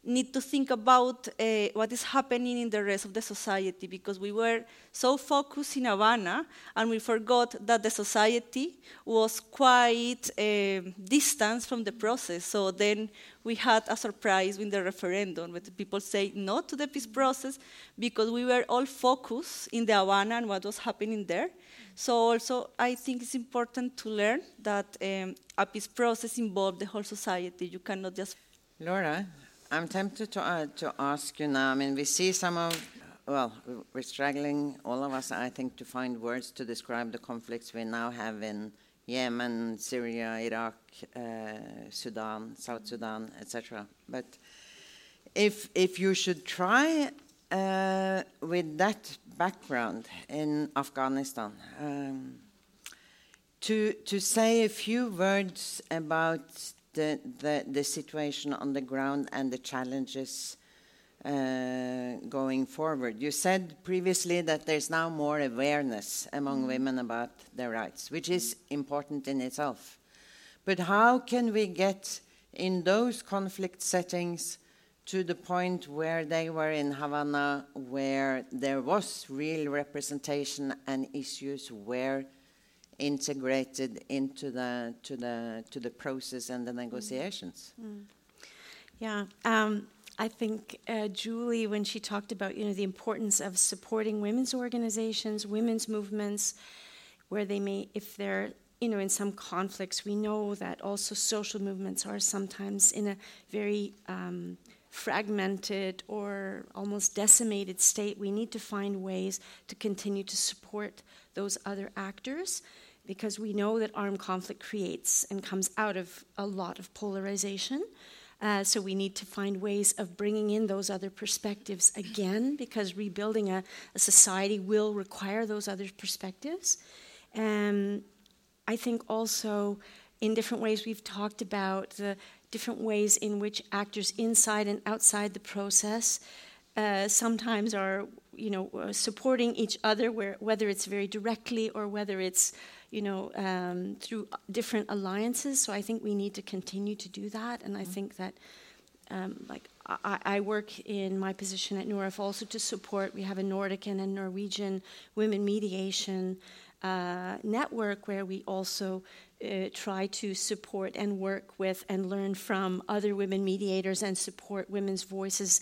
need to think about uh, what is happening in the rest of the society because we were so focused in Havana and we forgot that the society was quite uh, distant from the process. So then we had a surprise with the referendum when people say no to the peace process because we were all focused in the Havana and what was happening there. So also, I think it's important to learn that um, a peace process involves the whole society. You cannot just Laura, I'm tempted to, uh, to ask you now. I mean, we see some of, well, we're struggling, all of us, I think, to find words to describe the conflicts we now have in Yemen, Syria, Iraq, uh, Sudan, South Sudan, etc. But if, if you should try uh, with that background in Afghanistan, um, to, to say a few words about the, the, the situation on the ground and the challenges uh, going forward. You said previously that there's now more awareness among mm-hmm. women about their rights, which is important in itself. But how can we get in those conflict settings to the point where they were in Havana, where there was real representation and issues where integrated into the to the to the process and the mm. negotiations. Mm. Yeah, um, I think uh, July, when she talked about you know the importance of supporting women's organizations, women's movements, where they may, if they're you know in some conflicts, we know that also social movements are sometimes in a very um, fragmented or almost decimated state, we need to find ways to continue to support those other actors because we know that armed conflict creates and comes out of a lot of polarization. Uh, so we need to find ways of bringing in those other perspectives again because rebuilding a, a society will require those other perspectives. And I think also in different ways we've talked about the different ways in which actors inside and outside the process uh, sometimes are you know uh, supporting each other where, whether it's very directly or whether it's you know um, through different alliances. So i think we need to continue to do that. And i mm-hmm. think that um, like I, I, work in my position at NOREF also to support. We have a nordic and a norwegian women mediation uh, network where we also uh, try to support and work with and learn from other women mediators and support women's voices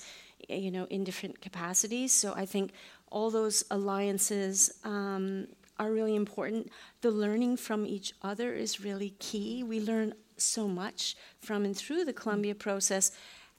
uh, you know in different capacities. So i think all those alliances um, are really important the learning from each other is really key we learn so much from and through the Colombia process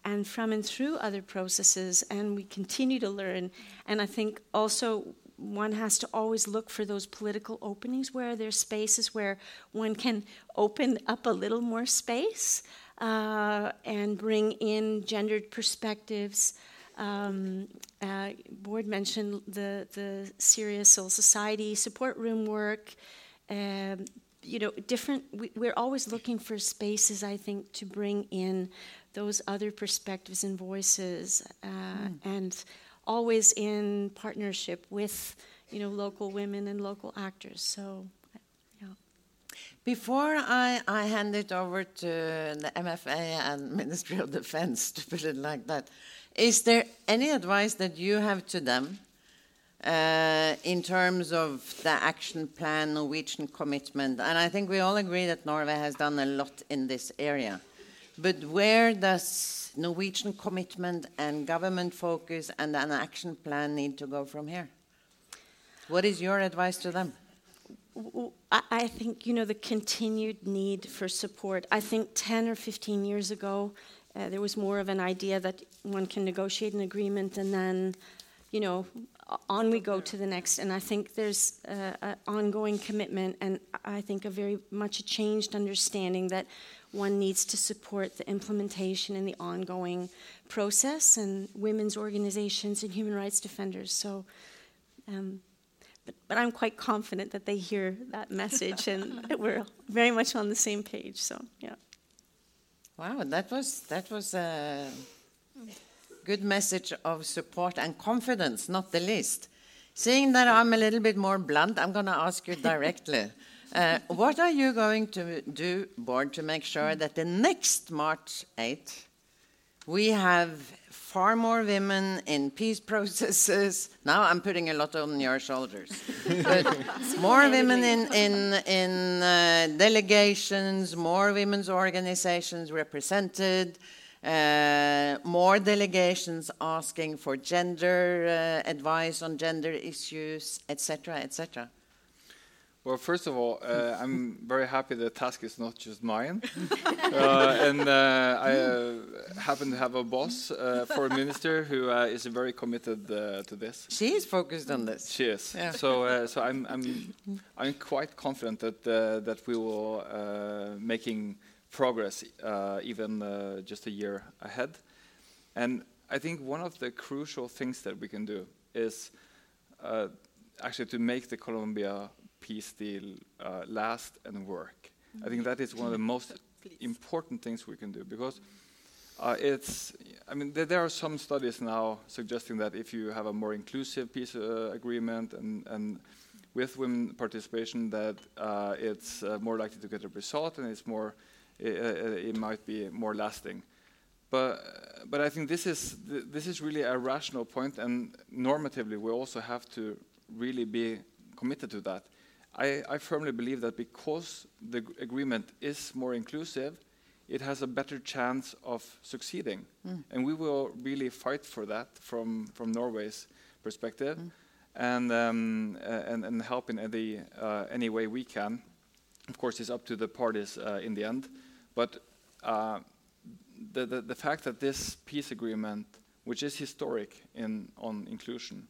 and from and through other processes and we continue to learn and i think also one has to always look for those political openings where there's spaces where one can open up a little more space uh, and bring in gendered perspectives. Um, uh, Bård mentioned the the Syria Civil Society support room work. Um, you know, different. We, are always looking for spaces, I think, to bring in those other perspectives and voices, uh, mm. and always in partnership with you know local women and local actors. So. Yeah. Before I, I hand it over to the MFA and Ministry of Defense, to put it like that, is there any advice that you have to them uh, in terms of the action plan, Norwegian commitment? And I think we all agree that Norway has done a lot in this area. But where does Norwegian commitment and government focus and an action plan need to go from here? What is your advice to them? I think you know the continued need for support. I think 10 or 15 years ago, uh, there was more of an idea that one can negotiate an agreement and then, you know, on we go to the next. And I think there's uh, an ongoing commitment, and I think a very much a changed understanding that one needs to support the implementation and the ongoing process and women's organizations and human rights defenders. So, um, but, but, I'm quite confident that they hear that message and we're very much on the same page. So, yeah. Wow, that was that was a good message of support and confidence, not the least. Seeing that I'm a little bit more blunt, I'm going to ask you directly. Uh, what are you going to do, Bård, to make sure that the next March 8 we have far more women in peace processes? Now I'm putting a lot on your shoulders. but more women in in in uh, delegations, more women's organizations represented. Uh, more delegations asking for gender uh, advice on gender issues, etc., etc. Well, first of all, uh, I'm very happy the task is not just mine. uh, and uh, I uh, happen to have a boss uh, for a minister who uh, is very committed to this. She is focused on this. She is. Yeah. So, so I'm, I'm, I'm quite confident that, that we will making progress even just a year ahead. And I think one of the crucial things that we can do is actually to make the Colombia peace deal uh, last and work. I think that is one of the most important things we can do because uh, it's. I mean, there, there, are some studies now suggesting that if you have a more inclusive peace uh, agreement and and with women participation, that uh, it's uh, more likely to get a result and it's more. It, it might be more lasting. But, but I think this is, th this is really a rational point, and normatively, we also have to really be committed to that. I, I, firmly believe that because the agreement is more inclusive, it has a better chance of succeeding. Mm. And we will really fight for that from, from Norway's perspective mm. and, um, and, and help in any, uh, any way we can. Of course, it's up to the parties uh, in the end. But uh, the, the, the fact that this peace agreement, which is historic in, on inclusion,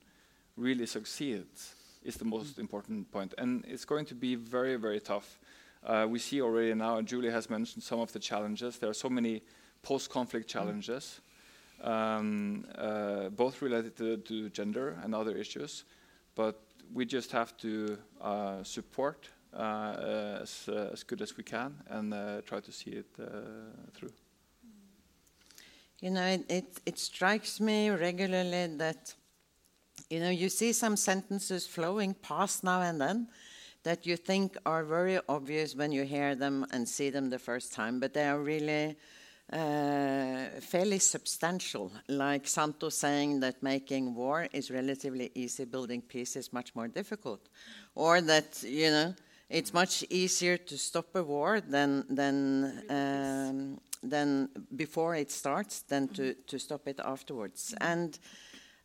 really succeeds is the most important point. And it's going to be very, very tough. Uh, we see already now, and July has mentioned some of the challenges. There are so many post conflict challenges, um, uh, both related to, to, gender and other issues. But we just have to uh, support uh, as, uh, as good as we can and uh, try to see it through. You know, it, it, it strikes me regularly that you know, you see some sentences flowing past now and then that you think are very obvious when you hear them and see them the first time, but they are really uh, fairly substantial. Like Santos saying that making war is relatively easy, building peace is much more difficult, or that you know it's much easier to stop a war than than um, than before it starts than to to stop it afterwards, and.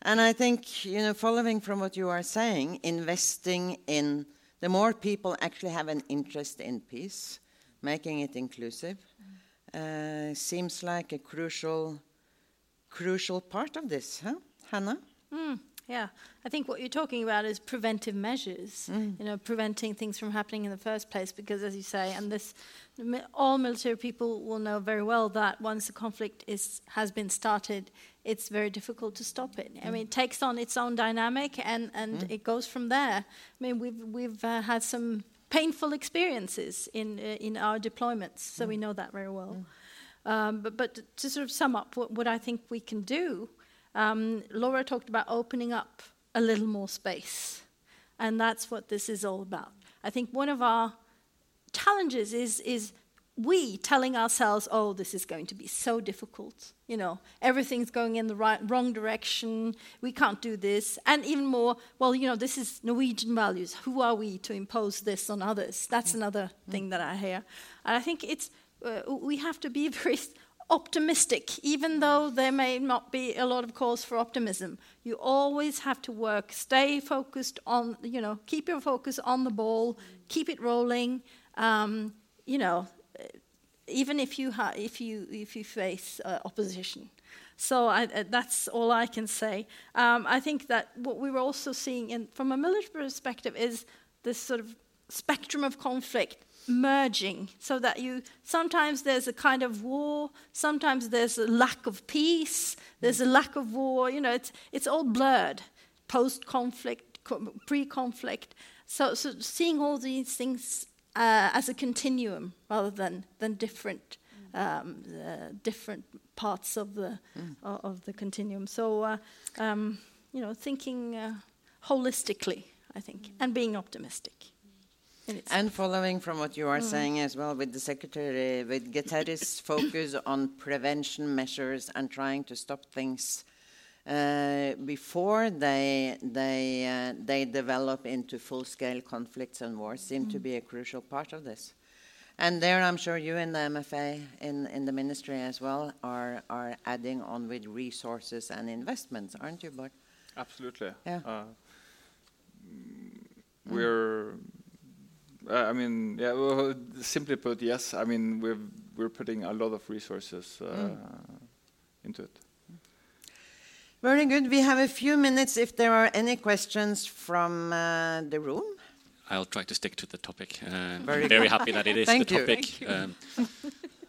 And I think, you know, following from what you are saying, investing in the more people actually have an interest in peace, making it inclusive, uh, seems like a crucial, crucial part of this, huh, Hanna? Mm. Yeah, I think what you're talking about is preventive measures. Mm. You know, preventing things from happening in the first place. Because, as you say, and this, all military people will know very well that once the conflict is has been started, it's very difficult to stop it. I mean, it takes on its own dynamic, and and mm. it goes from there. I mean, we've we've uh, had some painful experiences in uh, in our deployments, so we mm. know that very well. Mm. Um, but, but to sort of sum up what, what I think we can do um, Laura talked about opening up a little more space, and that's what this is all about. I think one of our challenges is, is we telling ourselves, oh, this is going to be so difficult. You know, everything's going in the right, wrong direction. We can't do this. And even more, well, you know, this is Norwegian values. Who are we to impose this on others? That's another thing that I hear. And I think it's, uh, we have to be very optimistic, even though there may not be a lot of cause for optimism. You always have to work, stay focused on, you know, keep your focus on the ball, keep it rolling. Um, you know, even if you ha- if you if you face uh, opposition. So I, uh, that's all I can say. Um, I think that what we were also seeing in, from a military perspective is this sort of spectrum of conflict merging so that you sometimes there's a kind of war sometimes there's a lack of peace there's a lack of war you know it's it's all blurred post conflict pre conflict so so seeing all these things uh, as a continuum rather than than different um, uh, different parts of the mm. of the continuum so uh, um, you know thinking uh, holistically i think and being optimistic and following from what you are mm. saying as well, with the Secretary, with Guterres' focus on prevention measures and trying to stop things uh, before they they uh, they develop into full-scale conflicts and wars, seem mm. to be a crucial part of this. And there, I'm sure you and the MFA in, in the ministry as well are are adding on with resources and investments, aren't you, Bård? Absolutely. Yeah. Uh, we're uh, I mean, yeah. Well, simply put, yes. I mean, we're we're putting a lot of resources uh, mm. into it. Very good. We have a few minutes if there are any questions from uh, the room. I'll try to stick to the topic. Uh, very, very happy that it is the topic. Um,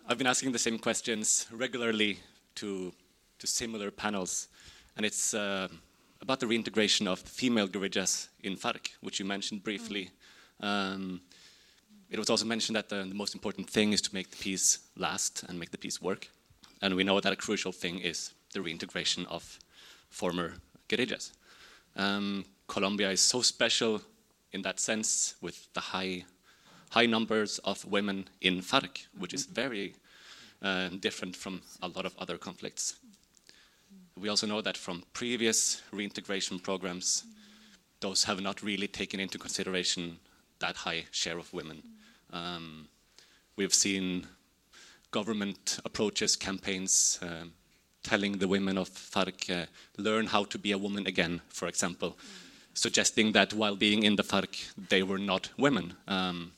I've been asking the same questions regularly to to similar panels, and it's uh, about the reintegration of female guerrillas in FARC, which you mentioned briefly. Mm. Um, it was also mentioned that the, the, most important thing is to make the peace last and make the peace work. And we know that a crucial thing is the reintegration of former guerrillas. Um, Colombia is so special in that sense with the high, high numbers of women in FARC, which is very uh, different from a lot of other conflicts. We also know that from previous reintegration programs, those have not really taken into consideration that high share of women. Um, we've seen government approaches, campaigns, uh, telling the women of FARC, learn how to be a woman again, for example, suggesting that while being in the FARC, they were not women. Um,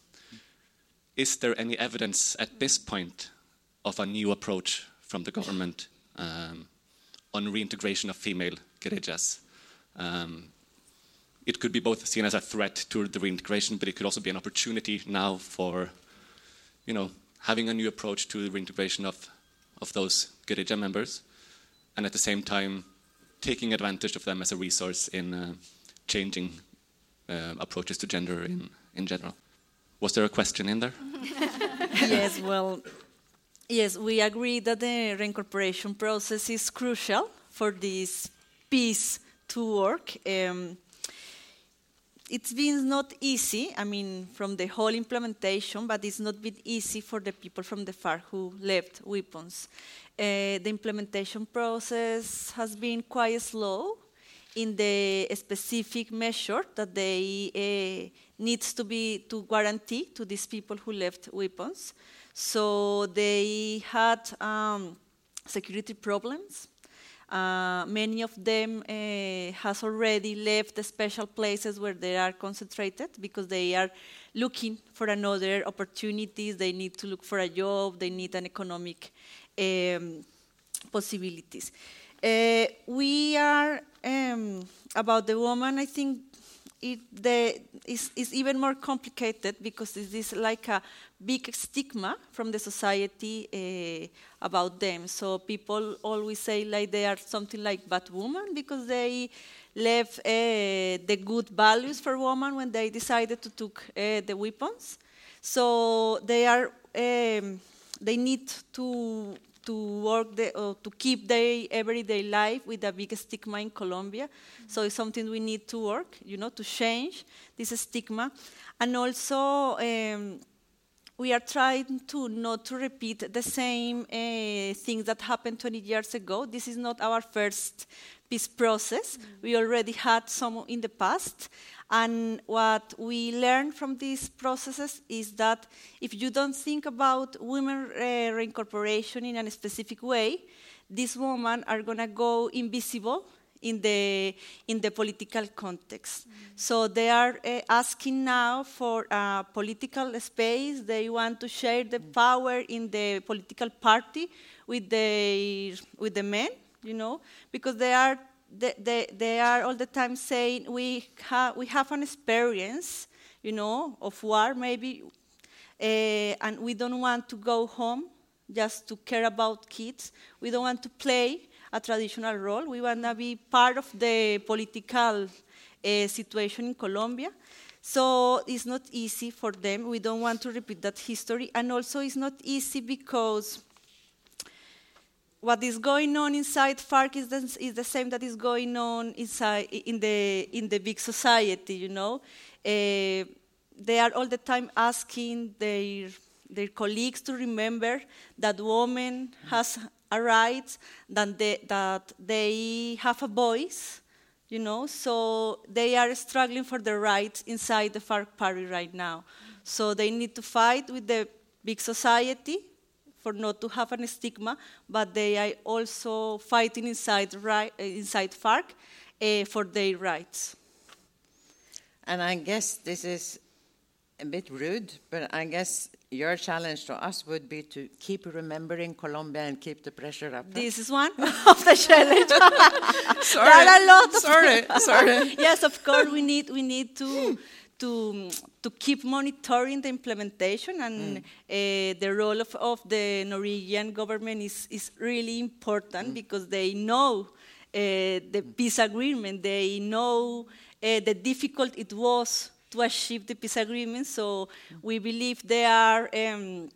is there any evidence at this point of a new approach from the government um, on reintegration of female guerrillas. Um, it could be both seen as a threat to the reintegration, but it could also be an opportunity now for, you know, having a new approach to the reintegration of, of those guerrilla members, and at the same time taking advantage of them as a resource in uh, changing uh, approaches to gender in, in general. Was there a question in there? yes, well, yes, we agree that the reincorporation process is crucial for this peace to work. Um, it's been not easy, I mean, from the whole implementation, but it's not been easy for the people from the FARC who left weapons. Uh, the implementation process has been quite slow in the specific measure that they uh, needs to be to guarantee to these people who left weapons. So they had um, security problems uh, many of them uh, has already left the special places where they are concentrated because they are looking for another opportunities. They need to look for a job. They need an economic um, possibilities. Uh, we are um, about the woman. I think it the, is, is even more complicated because it is like a big stigma from the society uh, about them. So people always say like they are something like bad woman because they left uh, the good values for women when they decided to took uh, the weapons. So they are um, they need to to work the, uh, to keep their everyday life with a big stigma in Colombia. Mm-hmm. So it's something we need to work, you know, to change this stigma, and also. Um, we are trying to not to repeat the same uh, things that happened 20 years ago. This is not our first peace process. Mm-hmm. We already had some in the past. And what we learn from these processes is that if you don't think about women uh, reincorporation in a specific way, these women are going to go invisible in the in the political context. Mm. So they are uh, asking now for a political space. They want to share the mm. power in the political party with the with the men, you know, because they are they, they, they are all the time saying we have we have an experience, you know, of war maybe, uh, and we don't want to go home just to care about kids. We don't want to play a traditional role. We want to be part of the political uh, situation in Colombia. So it's not easy for them. We don't want to repeat that history. And also, it's not easy because what is going on inside FARC is the, is the same that is going on inside in the in the big society. You know, uh, they are all the time asking their their colleagues to remember that woman has a right, that they, that they have a voice, you know, so they are struggling for their rights inside the FARC party right now. So they need to fight with the big society for not to have a stigma, but they are also fighting inside, right, inside FARC uh, for their rights. And I guess this is a bit rude, but I guess your challenge to us would be to keep remembering Colombia and keep the pressure up. This is one of the challenges. sorry, there are a lot. sorry, sorry. yes, of course, we need we need to. To, to keep monitoring the implementation and mm. uh, the role of, of the Norwegian government is, is really important mm. because they know uh, the peace agreement, they know uh, the difficult it was to achieve the peace agreement. So we believe they are um,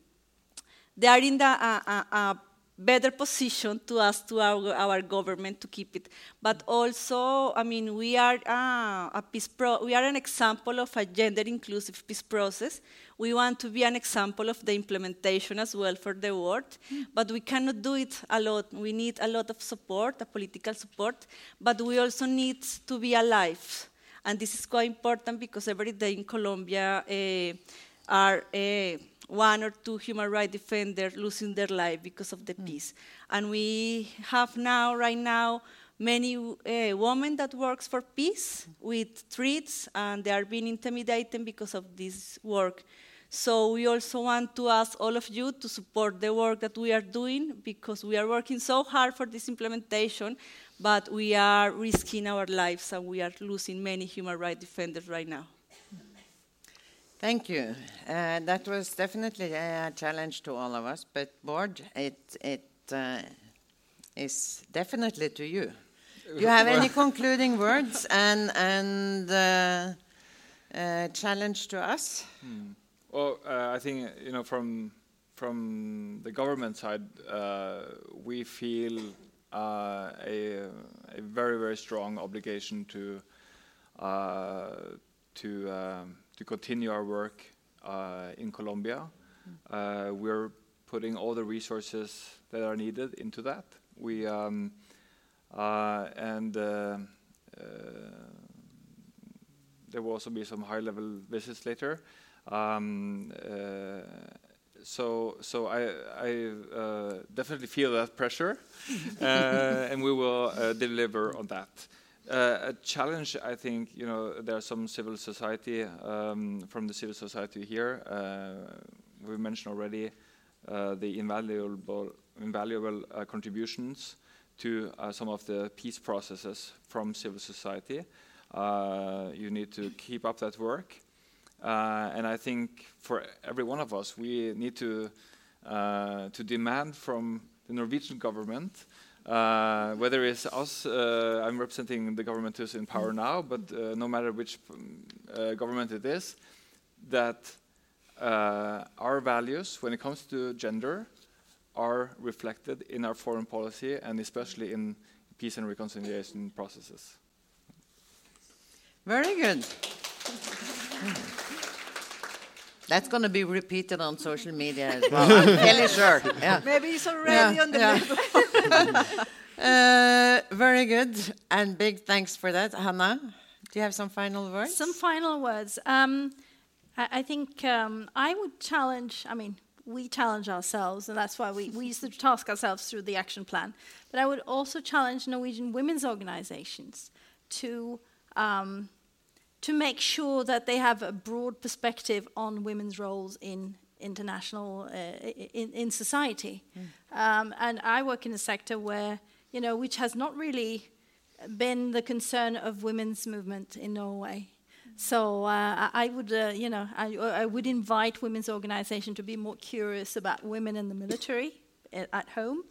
they are in a, a, better position to ask to our, our government to keep it. But also, I mean, we are uh, a peace pro. We are an example of a gender inclusive peace process. We want to be an example of the implementation as well for the world, but we cannot do it alone. We need a lot of support, a political support, but we also need to be alive and this is quite important because every day in Colombia uh, are uh, one or two human rights defenders losing their life because of the mm. peace. And we have now, right now, many uh, women that works for peace with threats, and they are being intimidated because of this work. So we also want to ask all of you to support the work that we are doing because we are working so hard for this implementation, but we are risking our lives and we are losing many human rights defenders right now. Thank you. Uh, that was definitely a challenge to all of us, but Bård, it, it uh, is definitely to you. Do you have any concluding words and, and uh, uh, challenge to us? Hmm. Well, uh, I think you know from from the government side, uh, we feel a, a, very very strong obligation to to um, to continue our work in Colombia. Mm. we're putting all the resources that are needed into that. We um, and there will also be some high-level visits later. Um, uh, so, so I, I uh, definitely feel that pressure, uh, and we will deliver on that. Uh, a challenge, I think, you know, there are some civil society um, from the civil society here. Uh, we mentioned already uh, the invaluable, invaluable contributions to some of the peace processes from civil society. you need to keep up that work. Uh, and I think for every one of us, we need to uh, to demand from the Norwegian government, uh, whether it's us, uh, I'm representing the government who's in power now, but uh, no matter which uh, government it is, that our values when it comes to gender are reflected in our foreign policy and especially in peace and reconciliation processes. Very good. That's going to be repeated on social media as well. I'm fairly sure. Yeah. Maybe it's already yeah, on the yeah. uh, very good, and big thanks for that, Hanna. Do you have some final words? Some final words. Um, I, I, think um, I would challenge. I mean, we challenge ourselves, and that's why we, we used to task ourselves through the action plan. But I would also challenge Norwegian women's organizations to um, to make sure that they have a broad perspective on women's roles in international uh, in, in society. Mm. Um, and I work in a sector where you know which has not really been the concern of women's movement in Norway. So uh, I would, uh, you know, I, I, would invite women's organisation to be more curious about women in the military at home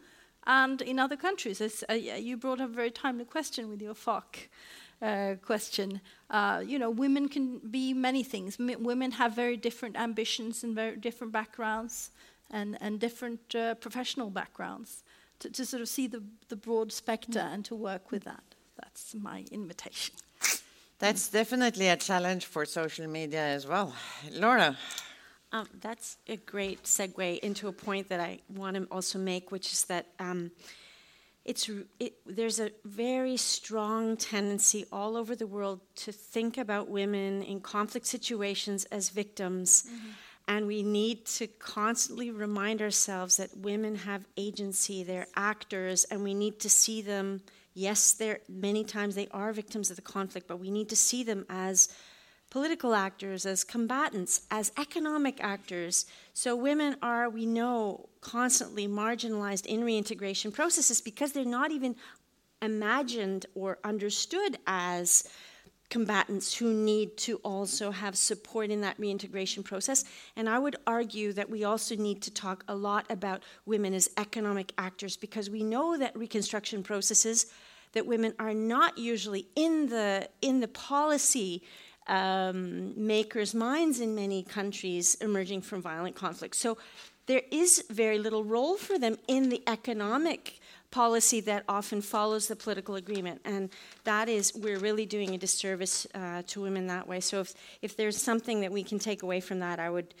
and in other countries. Uh, you brought up a very timely question with your FARC uh, question. Uh, you know, women can be many things. M women have very different ambitions and very different backgrounds and, and different uh, professional backgrounds. To, to, sort of see the, the broad spectre mm. and to work with that. That's my invitation. That's definitely a challenge for social media as well. Laura. Um, that's a great segue into a point that I want to also make, which is that um, it's it, there's a very strong tendency all over the world to think about women in conflict situations as victims. Mm-hmm. And we need to constantly remind ourselves that women have agency, they're actors, and we need to see them. Yes, they're, many times they are victims of the conflict, but we need to see them as political actors, as combatants, as economic actors. So women are, we know, constantly marginalized in reintegration processes because they're not even imagined or understood as combatants who need to also have support in that reintegration process. And I would argue that we also need to talk a lot about women as economic actors because we know that reconstruction processes that women are not usually in the in the policy um, makers' minds in many countries emerging from violent conflict. So there is very little role for them in the economic policy that often follows the political agreement. And that is, we're really doing a disservice uh, to women that way. So if, if there's something that we can take away from that, I would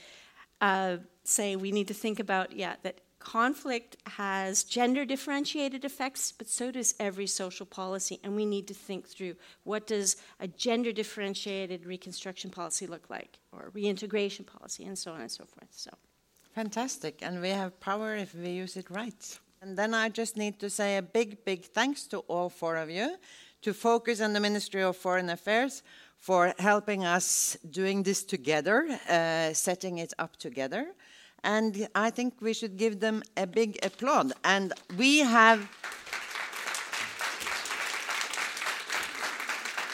uh, say we need to think about, yeah, that conflict has gender differentiated effects, but so does every social policy. And we need to think through what does a gender differentiated reconstruction policy look like, or reintegration policy, and so on and so forth. So. Fantastic. And we have power if we use it right. And then I just need to say a big, big thanks to all four of you, to FOKUS and the Ministry of Foreign Affairs for helping us doing this together, uh, setting it up together. And I think we should give them a big applaud. And we have